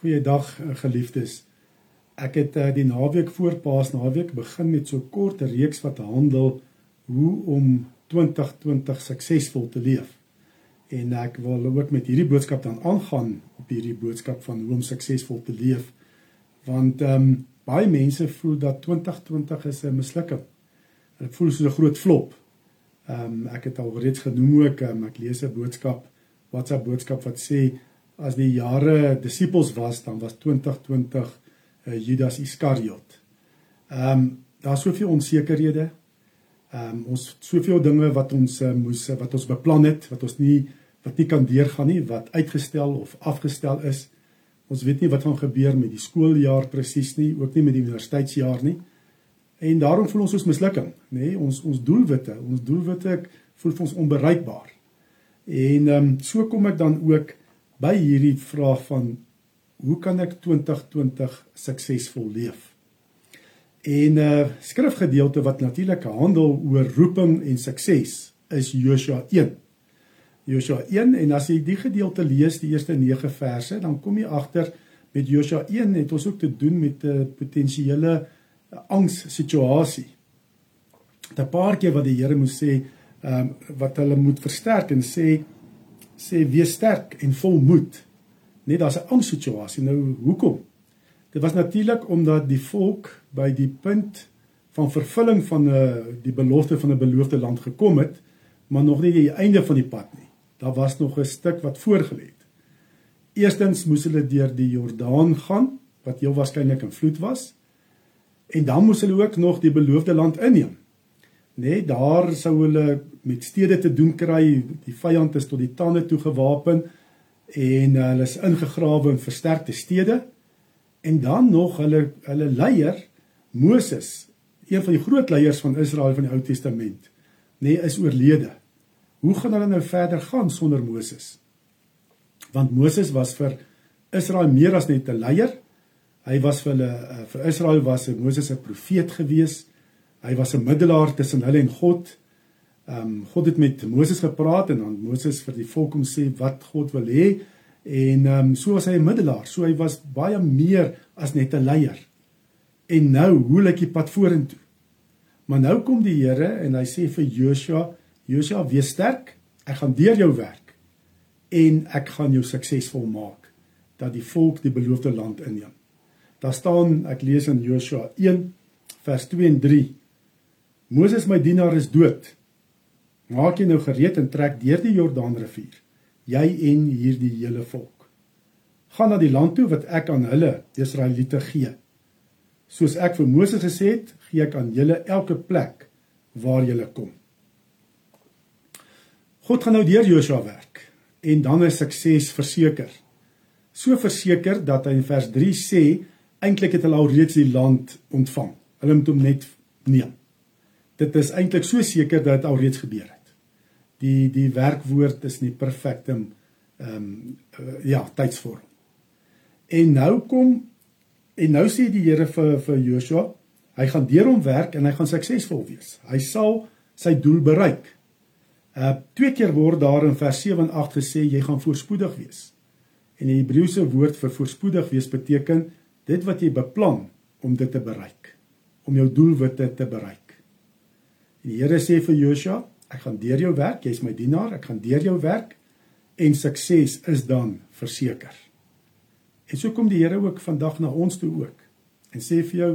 Goeiedag eh, geliefdes. Ek het uh, die naweek voor Paasnaweek begin met so 'n kort reeks wat handel hoe om 2020 suksesvol te leef. En ek wil ook met hierdie boodskap dan aangaan op hierdie boodskap van hoe om suksesvol te leef. Want ehm um, baie mense voel dat 2020 is 'n mislukking. Hulle voel soos 'n groot flop. Ehm um, ek het al reeds genoem ook, um, ek lees 'n boodskap, WhatsApp boodskap wat sê as die jare disippels was, dan was 2020 uh, eh, Judas Iskariot. Ehm um, daar's soveel onsekerhede. Ehm um, ons soveel dinge wat ons uh, moes wat ons beplan het, wat ons nie wat nie kan deurgaan nie, wat uitgestel of afgestel is. Ons weet nie wat gaan gebeur met die skooljaar presies nie, ook nie met die universiteitsjaar nie. En daarom voel ons ons mislukking, nê? Nee, ons ons doelwitte, ons doelwitte voel vir ons onbereikbaar. En ehm um, so kom ek dan ook by hierdie vraag van hoe kan ek 2020 suksesvol leef? En 'n uh, skrifgedeelte wat natuurlik handel oor roeping en sukses is Josua 1. Josua 1 en as jy die gedeelte lees, die eerste 9 verse, dan kom jy agter met Josua 1 het ons ook te doen met 'n potensiële angs situasie. 'n Paar keer wat die Here moes sê, ehm um, wat hulle moet versterk en sê sê wees sterk en vol moed. Net daar's 'n angsituasie. Nou hoekom? Dit was natuurlik omdat die volk by die punt van vervulling van 'n uh, die belofte van 'n beloofde land gekom het, maar nog nie die einde van die pad nie. Daar was nog 'n stuk wat voorgelê het. Eerstens moes hulle deur die Jordaan gaan wat heel waarskynlik 'n vloed was. En dan moes hulle ook nog die beloofde land inneem nê nee, daar sou hulle met stede te doen kry die vyand is tot die tande toe gewapen en uh, hulle is ingegrawe in versterkte stede. En dan nog hulle hulle leier Moses een van die groot leiers van Israel van die Ou Testament nê nee, is oorlede. Hoe gaan hulle nou verder gaan sonder Moses? Want Moses was vir Israel meer as net 'n leier. Hy was vir hulle uh, vir Israel was Moses 'n profeet geweest Hy was 'n middelaar tussen hulle en God. Ehm um, God het met Moses gepraat en dan Moses vir die volk om sê wat God wil hê en ehm um, so was hy 'n middelaar. So hy was baie meer as net 'n leier. En nou, hoe lyk die pad vorentoe? Maar nou kom die Here en hy sê vir Joshua, Joshua, wees sterk. Ek gaan deur jou werk en ek gaan jou suksesvol maak dat die volk die beloofde land inneem. Daar staan, ek lees in Joshua 1 vers 2 en 3 Moses my dienaar is dood. Maak jy nou gereed en trek deur die Jordaanrivier, jy en hierdie hele volk. Gaan na die land toe wat ek aan hulle, die Israeliete gee. Soos ek vir Moses gesê het, gee ek aan julle elke plek waar julle kom. God gaan nou deur Joshua werk en dan is sukses verseker. So verseker dat hy in vers 3 sê eintlik het hulle al reeds die land ontvang. Hulle moet hom net neem dit is eintlik so seker dat dit alreeds gebeur het. Die die werkwoord is nie perfekte ehm um, uh, ja, tydsvorm. En nou kom en nou sê die Here vir vir Joshua, hy gaan deur hom werk en hy gaan suksesvol wees. Hy sal sy doel bereik. Uh twee keer word daar in vers 7 en 8 gesê jy gaan voorspoedig wees. En die Hebreëse woord vir voorspoedig wees beteken dit wat jy beplan om dit te bereik, om jou doelwitte te bereik. Die Here sê vir Joshua, ek gaan deur jou werk, jy's my dienaar, ek gaan deur jou werk en sukses is dan verseker. En so kom die Here ook vandag na ons toe ook en sê vir jou,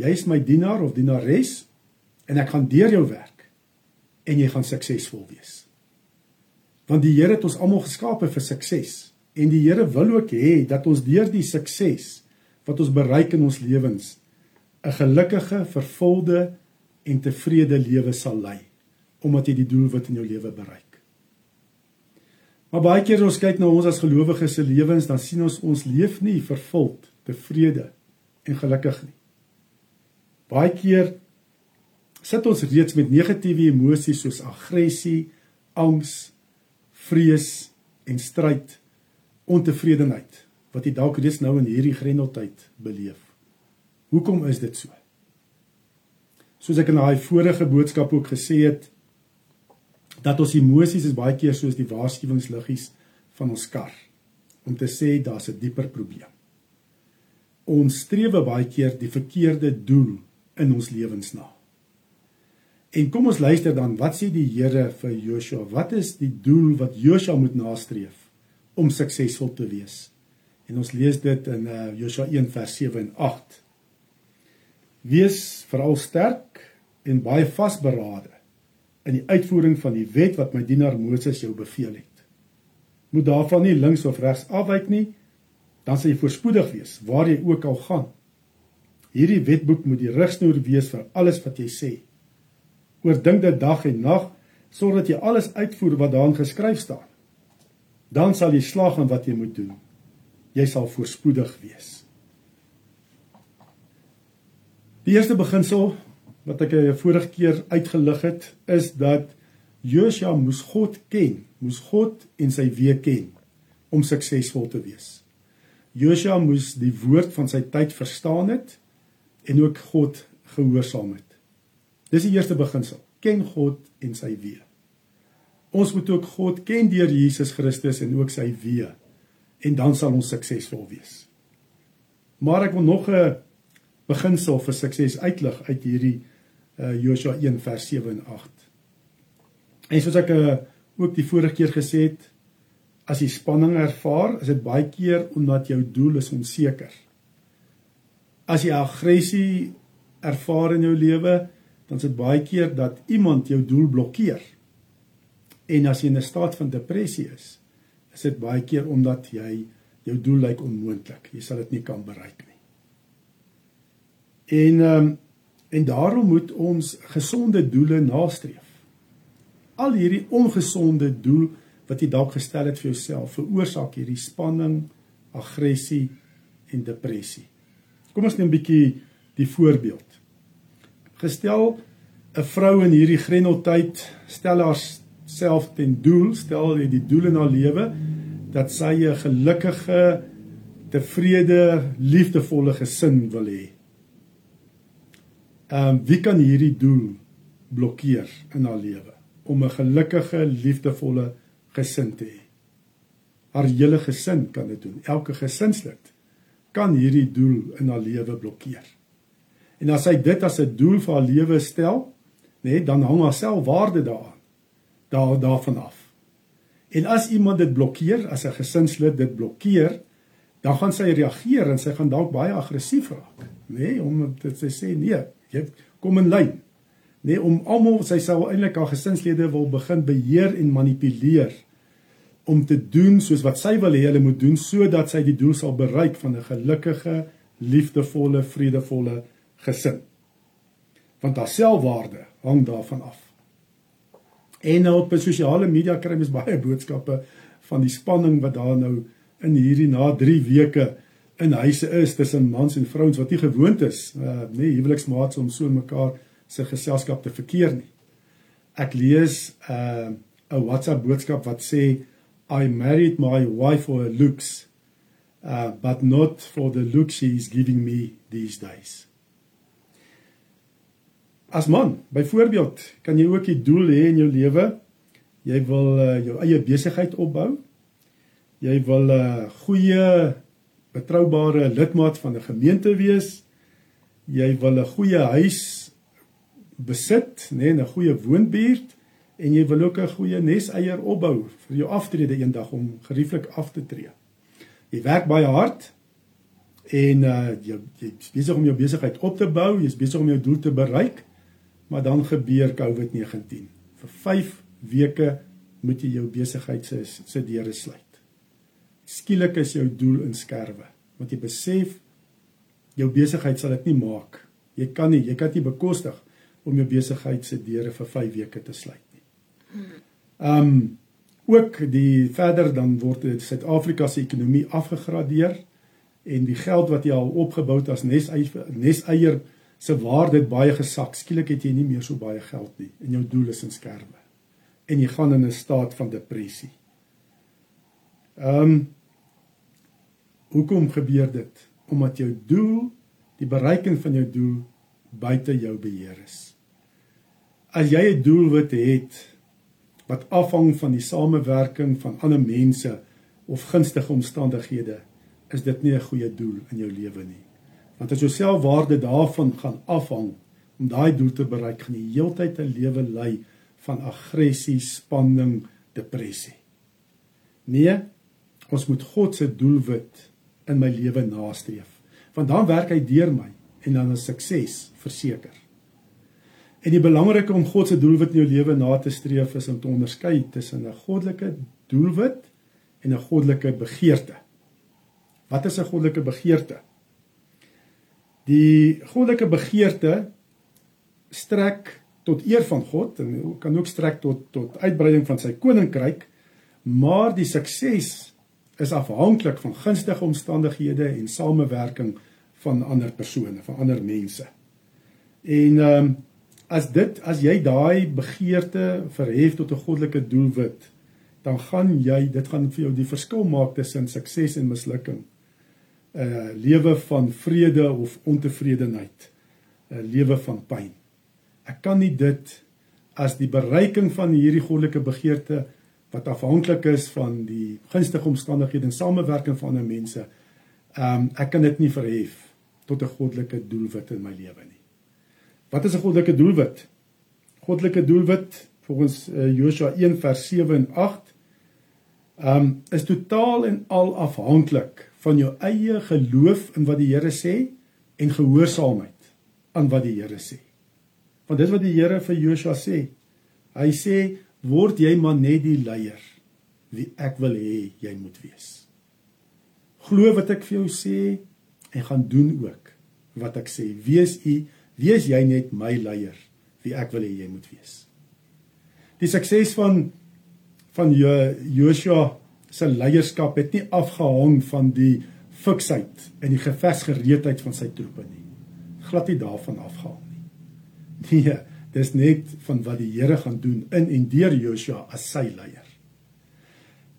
jy's my dienaar of dienares en ek gaan deur jou werk en jy gaan suksesvol wees. Want die Here het ons almal geskape vir sukses en die Here wil ook hê dat ons deur die sukses wat ons bereik in ons lewens 'n gelukkige, vervulde en tevrede lewe sal lei omdat jy die doel wat in jou lewe bereik. Maar baie keer as ons kyk na ons as gelowiges se lewens, dan sien ons ons leef nie vervuld, tevrede en gelukkig nie. Baie keer sit ons reeds met negatiewe emosies soos aggressie, angs, vrees en stryd, ontevredenheid wat jy dalk reeds nou in hierdie grendeltyd beleef. Hoekom is dit so? soos ek in daai vorige boodskap ook gesê het dat ons emosies is baie keer soos die waarskuwingsliggies van ons kar om te sê daar's 'n dieper probleem. ons streef baie keer die verkeerde doel in ons lewens na. En kom ons luister dan, wat sê die Here vir Joshua? Wat is die doel wat Joshua moet nastreef om suksesvol te wees? En ons lees dit in uh, Joshua 1 vers 7 en 8. Wees veral sterk en baie vasberade in die uitvoering van die wet wat my dienaar Moses jou beveel het. Moet daarvan nie links of regs afwyk nie, dan sal jy voorspoedig wees waar jy ook al gaan. Hierdie wetboek moet die rigsnoer wees vir alles wat jy sê. Oordink dit dag en nag sodat jy alles uitvoer wat daarin geskryf staan. Dan sal jy slaag in wat jy moet doen. Jy sal voorspoedig wees. Die eerste beginsel wat ek 'n vorige keer uitgelig het, is dat Josua moes God ken, moes God en sy weë ken om suksesvol te wees. Josua moes die woord van sy tyd verstaan het en ook God gehoorsaam het. Dis die eerste beginsel. Ken God en sy weë. Ons moet ook God ken deur Jesus Christus en ook sy weë en dan sal ons suksesvol wees. Maar ek wil nog 'n beginsel vir sukses uitlig uit hierdie uh Josua 1 vers 7 en 8. En soos ek uh, ook die vorige keer gesê het, as jy spanning ervaar, is dit baie keer omdat jou doel is onseker. As jy aggressie ervaar in jou lewe, dan is dit baie keer dat iemand jou doel blokkeer. En as jy in 'n staat van depressie is, is dit baie keer omdat jy jou doel lyk onmoontlik. Jy sal dit nie kan bereik nie. En ehm um, en daarom moet ons gesonde doele nastreef. Al hierdie ongesonde doel wat jy dalk gestel het vir jouself veroorsaak hierdie spanning, aggressie en depressie. Kom ons neem 'n bietjie die voorbeeld. Gestel 'n vrou in hierdie grendeltyd stel haarself ten doel, stel hy die doel in haar lewe dat sy 'n gelukkige, tevrede, liefdevolle gesin wil hê. Ehm um, wie kan hierdie doel blokkeer in haar lewe om 'n gelukkige, liefdevolle gesin te hê. Haar hele gesin kan dit doen. Elke gesinslid kan hierdie doel in haar lewe blokkeer. En as sy dit as 'n doel vir haar lewe stel, nê, nee, dan hang haar selfwaarde daaraan. Daar daarvan af. En as iemand dit blokkeer, as 'n gesinslid dit blokkeer, dan gaan sy reageer en sy gaan dalk baie aggressief raak, nê, nee, om dit te sê nee, jy kom in lyn. Nee, om almal sy sou eintlik haar gesinslede wil begin beheer en manipuleer om te doen soos wat sy wil hê hulle moet doen sodat sy die doel sal bereik van 'n gelukkige, liefdevolle, vredevolle gesin. Want haar selfwaarde hang daarvan af. En nou op sosiale media kry mens baie boodskappe van die spanning wat daar nou in hierdie na 3 weke in huise is tussen mans en vrouens wat nie gewoond is, uh, nee, huweliksmaats om so mekaar se geselskap te verkeer nie. Ek lees 'n uh, 'n WhatsApp boodskap wat sê I married my wife for her looks uh but not for the look she is giving me these days. As man, byvoorbeeld, kan jy ook 'n doel hê in jou lewe. Jy wil uh, jou eie besigheid opbou. Jy wil 'n uh, goeie betroubare lidmaat van 'n gemeente wees. Jy wil 'n goeie huis besit, nê, nee, 'n goeie woonbuurt en jy wil ook 'n goeie neseier opbou vir jou aftrede eendag om gerieflik af te tree. Jy werk baie hard en uh jy jy's besig om jou besigheid op te bou, jy's besig om jou doel te bereik, maar dan gebeur COVID-19. Vir 5 weke moet jy jou besigheid se se deure sluit. Skielik is jou doel in skerwe, want jy besef jou besigheid sal dit nie maak. Jy kan nie, jy kan dit nie bekostig om jou besigheid se deure vir 5 weke te sluit nie. Ehm um, ook die verder dan word Suid-Afrika se ekonomie afgegradeer en die geld wat jy al opgebou het as neseier neseier se waarde het baie gesak. Skielik het jy nie meer so baie geld nie en jou doel is in skerwe. En jy gaan in 'n staat van depressie. Ehm um, hoekom gebeur dit? Omdat jou doel, die bereiking van jou doel buite jou beheer is as jy 'n doelwit het wat afhang van die samewerking van ander mense of gunstige omstandighede, is dit nie 'n goeie doel in jou lewe nie. Want as jou selfwaarde daarvan gaan afhang om daai doel te bereik, gaan jy heeltyd 'n lewe lei van aggressie, spanning, depressie. Nee, ons moet God se doelwit in my lewe nastreef. Want dan werk hy deur my en dan is sukses verseker. En die belangrike om God se doelwit in jou lewe na te streef is om te onderskei tussen 'n goddelike doelwit en 'n goddelike begeerte. Wat is 'n goddelike begeerte? Die goddelike begeerte strek tot eer van God en kan ook strek tot tot uitbreiding van sy koninkryk, maar die sukses is afhanklik van gunstige omstandighede en samewerking van ander persone, van ander mense. En ehm um, as dit as jy daai begeerte verhef tot 'n goddelike doelwit, dan gaan jy dit gaan vir jou die verskil maak tussen sukses en mislukking. 'n uh, lewe van vrede of ontevredenheid, 'n uh, lewe van pyn. Ek kan nie dit as die bereiking van hierdie goddelike begeerte wat afhanklik is van die gunstige omstandighede en samewerking van ander mense, ehm um, ek kan dit nie verhef tot 'n goddelike doelwit in my lewe nie. Wat is 'n goddelike doelwit? Goddelike doelwit volgens uh, Josua 1 vers 7 en 8 ehm um, is totaal en al afhanklik van jou eie geloof in wat die Here sê en gehoorsaamheid aan wat die Here sê. Want dit wat die Here vir Josua sê, hy sê word jy maar net die leier wie ek wil hê jy moet wees. Glo wat ek vir jou sê en gaan doen ook wat ek sê. Wees u, wees jy net my leier wie ek wil hê jy moet wees. Die sukses van van Joshua se leierskap het nie afgehang van die fiksheid en die gevegsgereedheid van sy troepe nie. Glad nie daarvan afgehang nie. Nee, dis net van wat die Here gaan doen in en deur Joshua as sy leier.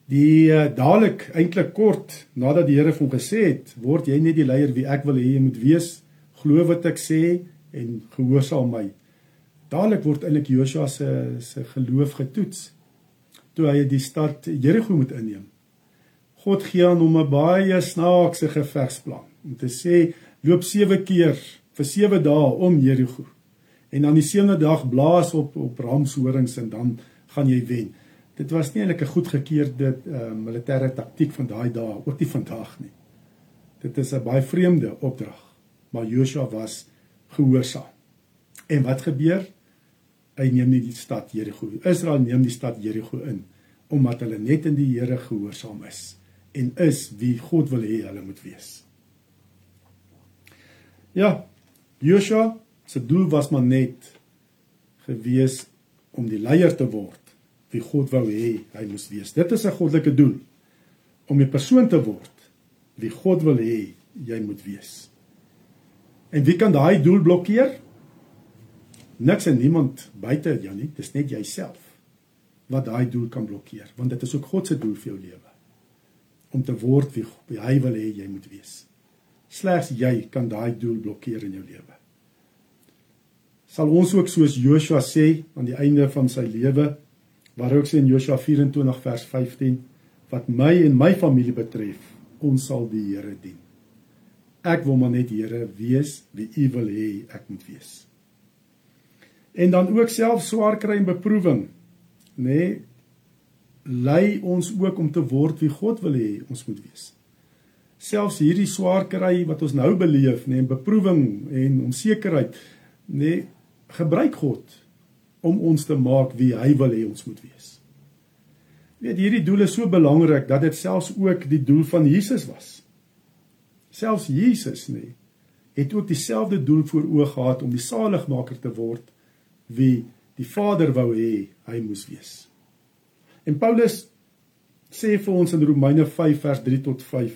Die uh, dadelik eintlik kort nadat die Here vir hom gesê het, word jy net die leier wie ek wil hê jy moet wees, glo wat ek sê en gehoorsaam my. Dadelik word eintlik Joshua se se geloof getoets toe hy die stad Jerigo moet inneem. God gee aan hom 'n baie snaakse gevegsplan om te sê loop 7 keer vir 7 dae om Jerigo. En dan die sewende dag blaas op op ramshorings en dan gaan jy wen dit was nie eintlik 'n goedgekeurde uh, militêre taktiek van daai dae, ook nie vandag nie. Dit is 'n baie vreemde opdrag, maar Joshua was gehoorsaam. En wat gebeur? Hy neem nie die stad Jerigo. Israel neem die stad Jerigo in omdat hulle net in die Here gehoorsaam is en is wie God wil hê hulle moet wees. Ja, Joshua se doel was maar net gewees om die leier te word wie God wou hê hy moes wees. Dit is 'n goddelike doel om 'n persoon te word wie God wil hê jy moet wees. En wie kan daai doel blokkeer? Niks en niemand buite jou nie, dis net jouself wat daai doel kan blokkeer, want dit is ook God se doel vir jou lewe om te word wie, hy wil hê jy moet wees. Slegs jy kan daai doel blokkeer in jou lewe. Sal ons ook soos Joshua sê aan die einde van sy lewe waar ook sê in Josua 24 vers 15 wat my en my familie betref, ons sal die Here dien. Ek wil maar net Here wees wie U wil hê ek moet wees. En dan ook self swaar kry en beproewing, nê? Nee, lei ons ook om te word wie God wil hê ons moet wees. Selfs hierdie swaar kry wat ons nou beleef, nê, nee, beproewing en onsekerheid, nê, nee, gebruik God om ons te maak wie hy wil hê ons moet wees. Weet hierdie doel is so belangrik dat dit selfs ook die doel van Jesus was. Selfs Jesus nê het ook dieselfde doel voor oë gehad om die saligmaker te word wie die Vader wou hê hy moes wees. En Paulus sê vir ons in Romeine 5 vers 3 tot 5.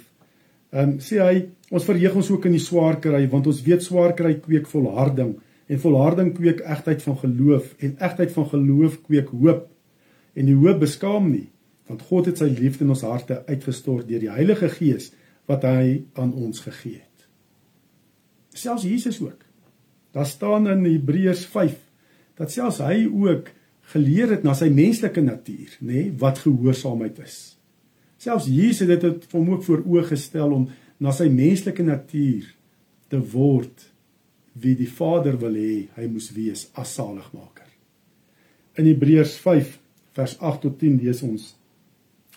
Ehm um, sê hy ons verheug ons ook in die swaar kry want ons weet swaar kry kweek volharding En volharding kweek egtheid van geloof en egtheid van geloof kweek hoop. En die hoop beskaam nie, want God het sy liefde in ons harte uitgestort deur die Heilige Gees wat hy aan ons gegee het. Selfs Jesus ook. Daar staan in Hebreërs 5 dat selfs hy ook geleer het na sy menslike natuur, nê, nee, wat gehoorsaamheid is. Selfs Jesus het dit vir hom ook voor oë gestel om na sy menslike natuur te word wie die Vader wil hê hy moes wees as saligmaker. In Hebreërs 5 vers 8 tot 10 lees ons: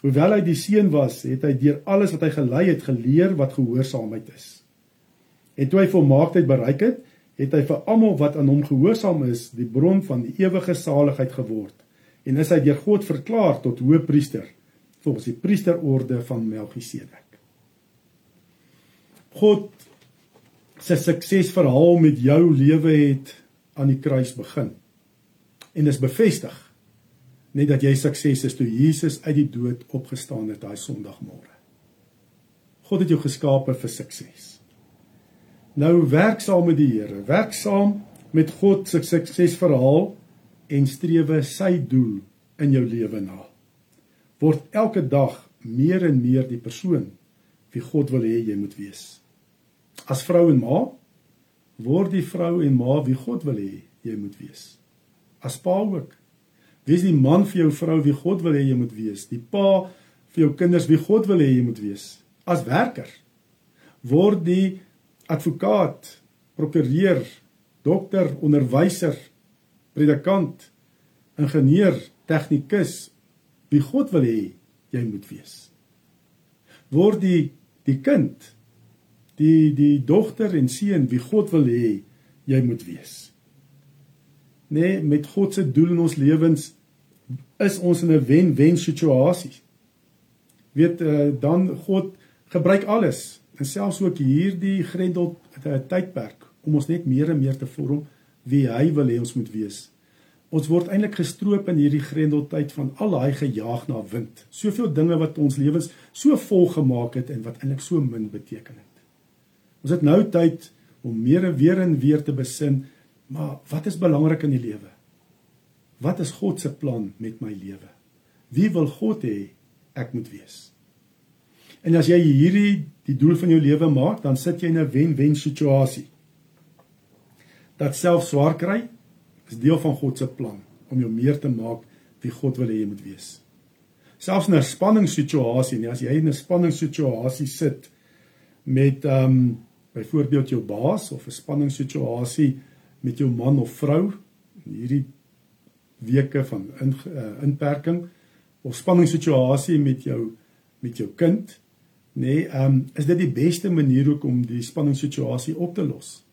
Hoewel hy die seun was, het hy deur alles wat hy gelei het geleer wat gehoorsaamheid is. En toe hy volmaaktheid bereik het, het hy vir almal wat aan hom gehoorsaam is, die bron van die ewige saligheid geword en is hy deur God verklaar tot hoëpriester volgens die priesterorde van Melchisedek. God se suksesverhaal met jou lewe het aan die kruis begin. En is bevestig net dat jy sukses is toe Jesus uit die dood opgestaan het daai Sondagmôre. God het jou geskape vir sukses. Nou werk saam met die Here, werk saam met God se suksesverhaal en strewe sy doel in jou lewe na. Word elke dag meer en meer die persoon wie God wil hê jy moet wees as vrou en ma word die vrou en ma wie God wil hê jy moet wees. As pa ook. Wees die man vir jou vrou wie God wil hê jy moet wees. Die pa vir jou kinders wie God wil hê jy moet wees. As werker word die advokaat, prokureur, dokter, onderwyser, predikant, ingenieur, tegnikus wie God wil hê jy moet wees. Word die die kind die die dogter en seun wie God wil hê jy moet wees. Nee, met God se doel in ons lewens is ons in 'n wen-wen situasie. Weet uh, dan God gebruik alles en selfs ook hierdie grendel tydperk om ons net meer en meer te vorm wie hy wil hê ons moet wees. Ons word eintlik gestroop in hierdie grendeltyd van al daai gejaag na wind. Soveel dinge wat ons lewens so vol gemaak het en wat eintlik so min beteken het. Ons het nou tyd om meer en weer en weer te besin, maar wat is belangrik in die lewe? Wat is God se plan met my lewe? Wie wil God hê ek moet wees? En as jy hierdie die doel van jou lewe maak, dan sit jy in 'n wen-wen situasie. Dat self swaar kry is deel van God se plan om jou meer te maak wie God wil hê jy moet wees. Selfs in 'n spanningssituasie, nie as jy in 'n spanningssituasie sit met ehm um, byvoorbeeld jou baas of 'n spanningssituasie met jou man of vrou in hierdie weke van in, uh, inperking of spanningssituasie met jou met jou kind nê nee, um, is dit die beste manier ook om die spanningssituasie op te los.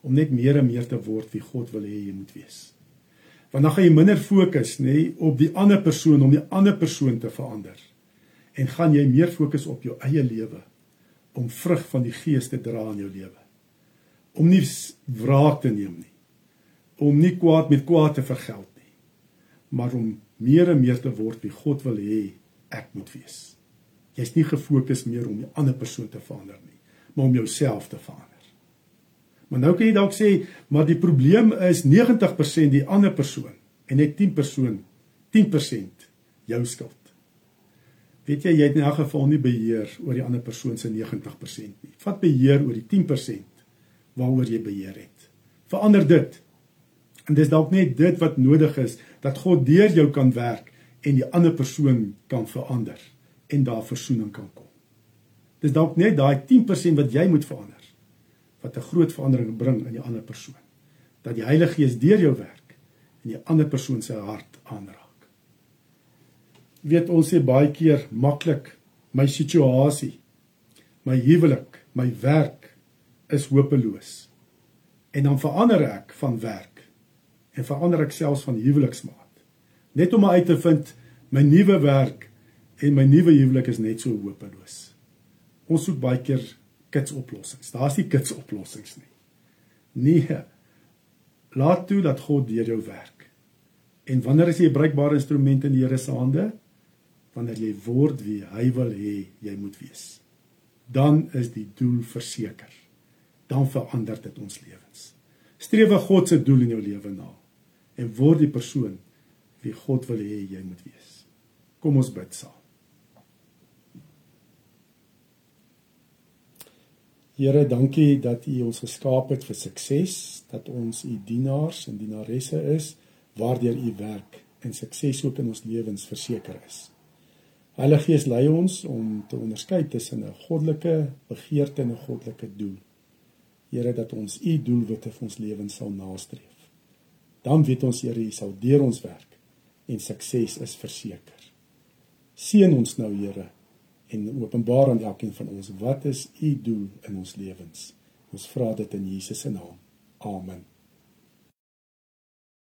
Om net meer en meer te word wie God wil hê jy moet wees. Want dan gaan jy minder fokus nê nee, op die ander persoon om die ander persoon te verander. En gaan jy meer fokus op jou eie lewe om vrug van die Gees te dra in jou lewe. Om nie wraak te neem nie. Om nie kwaad met kwaad te vergeld nie. Maar om meer en meer te word wie God wil hê ek moet wees. Jy's nie gefokus meer om die ander persoon te verander nie, maar om jouself te verander. Maar nou kan jy dalk sê, maar die probleem is 90% die ander persoon en net 10 persoon 10% jou skuld. Weet jy jy het in elk geval nie beheer oor die ander persoon se 90% nie. Vat beheer oor die 10% waaroor jy beheer het. Verander dit. En dis dalk net dit wat nodig is dat God deur jou kan werk en die ander persoon kan verander en daar verzoening kan kom. Dis dalk net daai 10% wat jy moet verander wat 'n groot verandering bring in die ander persoon. Dat die Heilige Gees deur jou werk en die ander persoon se hart aanraak weet ons sê baie keer maklik my situasie my huwelik my werk is hopeloos. En dan verander ek van werk en verander ek selfs van huweliksmaat. Net om uit te vind my nuwe werk en my nuwe huwelik is net so hopeloos. Ons soek baie keer kits oplossings daar's nie kits oplossings nie. Nee laat toe dat God deur jou werk. En wanneer is jy 'n bruikbare instrument in die Here se hande wanneer jy word wie hy wil hê jy moet wees. Dan is die doel verseker. Dan verander dit ons lewens. Streef God se doel in jou lewe na en word die persoon wie God wil hê jy moet wees. Kom ons bid saam. Here, dankie dat U ons geskaap het vir sukses, dat ons U dienaars en dienaresse is waardeur U werk en sukses ook in ons lewens verseker is. Heilige Gees lei ons om te onderskei tussen 'n goddelike begeerte en 'n goddelike doel. Here dat ons u doelwitte vir ons lewens sal nastreef. Dan weet ons Here, u sal deur ons werk en sukses is verseker. Seën ons nou Here en openbaar aan elkeen van ons wat is u doel in ons lewens. Ons vra dit in Jesus se naam. Amen.